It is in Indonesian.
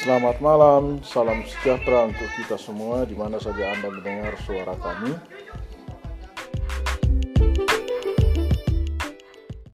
Selamat malam, salam sejahtera untuk kita semua di mana saja Anda mendengar suara kami.